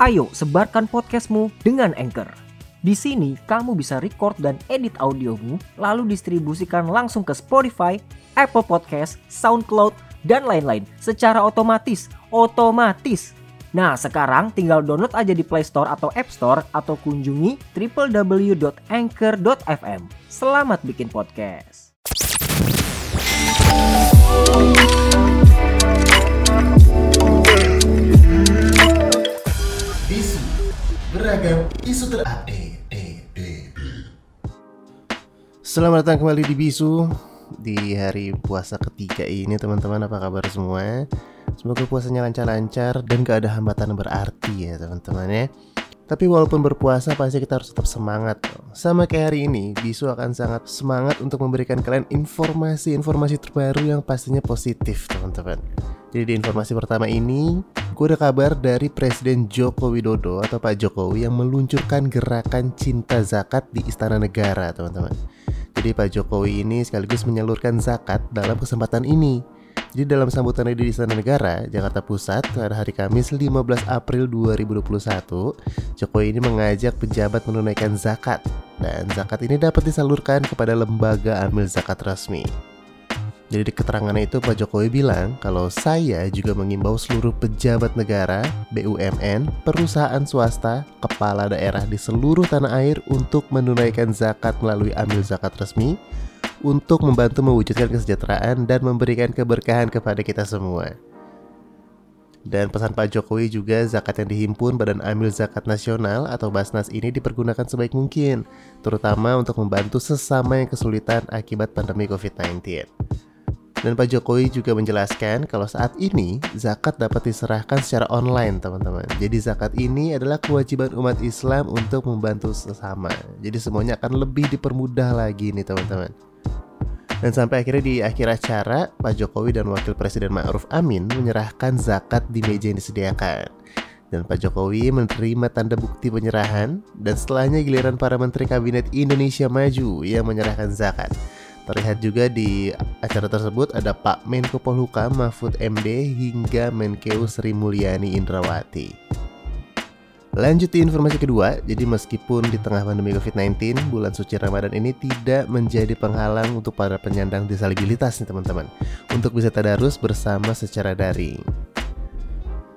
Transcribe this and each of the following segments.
Ayo sebarkan podcastmu dengan Anchor. Di sini kamu bisa record dan edit audiomu lalu distribusikan langsung ke Spotify, Apple Podcast, SoundCloud, dan lain-lain secara otomatis. Otomatis. Nah, sekarang tinggal download aja di Play Store atau App Store atau kunjungi www.anchor.fm. Selamat bikin podcast. Selamat datang kembali di Bisu di hari puasa ketiga ini teman-teman apa kabar semua? Semoga puasanya lancar-lancar dan gak ada hambatan berarti ya teman-teman ya. Tapi walaupun berpuasa pasti kita harus tetap semangat Sama kayak hari ini Bisu akan sangat semangat untuk memberikan kalian informasi-informasi terbaru yang pastinya positif teman-teman Jadi di informasi pertama ini Gue ada kabar dari Presiden Joko Widodo atau Pak Jokowi yang meluncurkan gerakan cinta zakat di Istana Negara teman-teman. Jadi Pak Jokowi ini sekaligus menyalurkan zakat dalam kesempatan ini. Jadi dalam sambutannya di Istana Negara, Jakarta Pusat pada hari Kamis 15 April 2021, Jokowi ini mengajak pejabat menunaikan zakat. Dan zakat ini dapat disalurkan kepada lembaga amil zakat resmi. Jadi di keterangannya itu Pak Jokowi bilang kalau saya juga mengimbau seluruh pejabat negara, BUMN, perusahaan swasta, kepala daerah di seluruh tanah air untuk menunaikan zakat melalui amil zakat resmi untuk membantu mewujudkan kesejahteraan dan memberikan keberkahan kepada kita semua. Dan pesan Pak Jokowi juga zakat yang dihimpun Badan Amil Zakat Nasional atau Basnas ini dipergunakan sebaik mungkin, terutama untuk membantu sesama yang kesulitan akibat pandemi COVID-19. Dan Pak Jokowi juga menjelaskan kalau saat ini zakat dapat diserahkan secara online teman-teman Jadi zakat ini adalah kewajiban umat Islam untuk membantu sesama Jadi semuanya akan lebih dipermudah lagi nih teman-teman dan sampai akhirnya di akhir acara, Pak Jokowi dan Wakil Presiden Ma'ruf Amin menyerahkan zakat di meja yang disediakan. Dan Pak Jokowi menerima tanda bukti penyerahan dan setelahnya giliran para Menteri Kabinet Indonesia Maju yang menyerahkan zakat. Terlihat juga di acara tersebut ada Pak Menko Polhukam Mahfud MD hingga Menkeu Sri Mulyani Indrawati. Lanjut di informasi kedua, jadi meskipun di tengah pandemi COVID-19, bulan suci Ramadan ini tidak menjadi penghalang untuk para penyandang disabilitas nih teman-teman, untuk bisa tadarus bersama secara daring.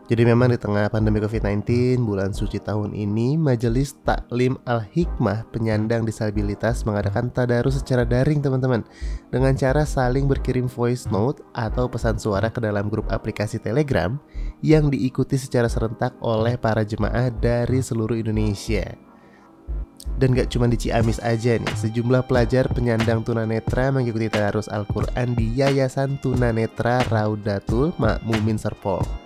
Jadi memang di tengah pandemi COVID-19, bulan suci tahun ini, Majelis Taklim Al-Hikmah penyandang disabilitas mengadakan tadarus secara daring teman-teman dengan cara saling berkirim voice note atau pesan suara ke dalam grup aplikasi Telegram yang diikuti secara serentak oleh para jemaah dari seluruh Indonesia. Dan gak cuma di Ciamis aja nih, sejumlah pelajar penyandang tunanetra mengikuti tadarus Al-Quran di Yayasan Tunanetra Raudatul Makmumin Serpol.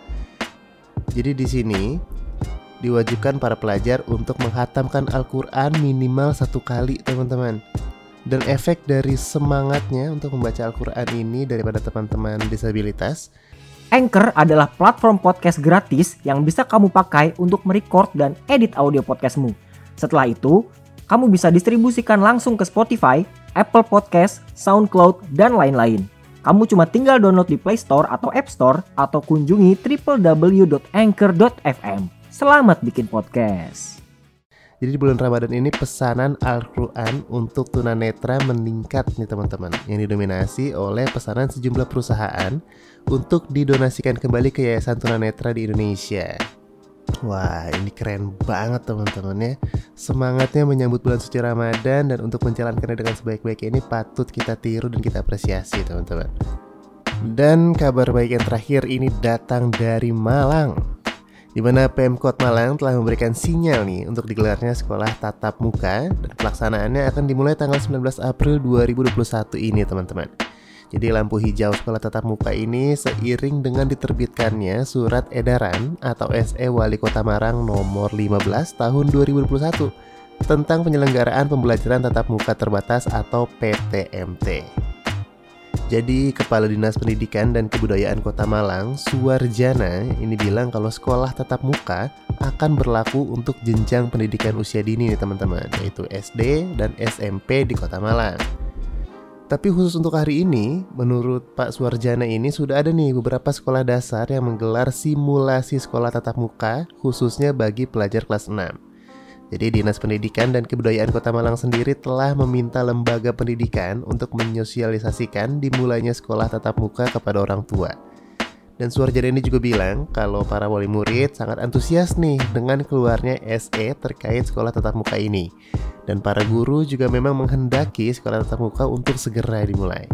Jadi di sini diwajibkan para pelajar untuk menghatamkan Al-Quran minimal satu kali teman-teman dan efek dari semangatnya untuk membaca Al-Quran ini daripada teman-teman disabilitas Anchor adalah platform podcast gratis yang bisa kamu pakai untuk merecord dan edit audio podcastmu. Setelah itu, kamu bisa distribusikan langsung ke Spotify, Apple Podcast, SoundCloud, dan lain-lain. Kamu cuma tinggal download di Play Store atau App Store atau kunjungi www.anchor.fm. Selamat bikin podcast. Jadi di bulan Ramadan ini pesanan Al-Quran untuk tunanetra meningkat nih teman-teman Yang didominasi oleh pesanan sejumlah perusahaan Untuk didonasikan kembali ke Yayasan Tunanetra di Indonesia Wah ini keren banget teman-teman ya Semangatnya menyambut bulan suci Ramadan Dan untuk menjalankannya dengan sebaik-baiknya ini patut kita tiru dan kita apresiasi teman-teman Dan kabar baik yang terakhir ini datang dari Malang di mana Pemkot Malang telah memberikan sinyal nih untuk digelarnya sekolah tatap muka dan pelaksanaannya akan dimulai tanggal 19 April 2021 ini teman-teman. Jadi lampu hijau sekolah tatap muka ini seiring dengan diterbitkannya surat edaran atau SE Wali Kota Marang nomor 15 tahun 2021 tentang penyelenggaraan pembelajaran tatap muka terbatas atau PTMT. Jadi Kepala Dinas Pendidikan dan Kebudayaan Kota Malang, Suwarjana, ini bilang kalau sekolah tatap muka akan berlaku untuk jenjang pendidikan usia dini nih teman-teman, yaitu SD dan SMP di Kota Malang. Tapi khusus untuk hari ini, menurut Pak Suarjana ini sudah ada nih beberapa sekolah dasar yang menggelar simulasi sekolah tatap muka khususnya bagi pelajar kelas 6. Jadi Dinas Pendidikan dan Kebudayaan Kota Malang sendiri telah meminta lembaga pendidikan untuk menyosialisasikan dimulainya sekolah tatap muka kepada orang tua. Dan Suarjana ini juga bilang kalau para wali murid sangat antusias nih dengan keluarnya SE terkait sekolah tatap muka ini dan para guru juga memang menghendaki sekolah tatap muka untuk segera dimulai.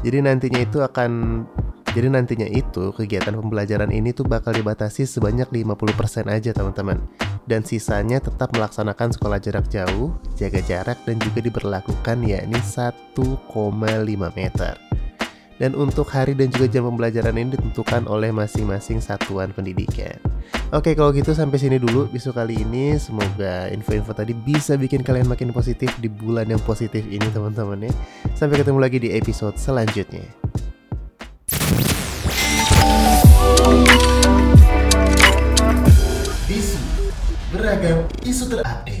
Jadi nantinya itu akan jadi nantinya itu kegiatan pembelajaran ini tuh bakal dibatasi sebanyak 50% aja teman-teman. Dan sisanya tetap melaksanakan sekolah jarak jauh, jaga jarak dan juga diberlakukan yakni 1,5 meter. Dan untuk hari dan juga jam pembelajaran ini ditentukan oleh masing-masing satuan pendidikan. Oke, kalau gitu sampai sini dulu besok kali ini. Semoga info-info tadi bisa bikin kalian makin positif di bulan yang positif ini, teman-teman ya. Sampai ketemu lagi di episode selanjutnya. Bisu beragam isu terupdate.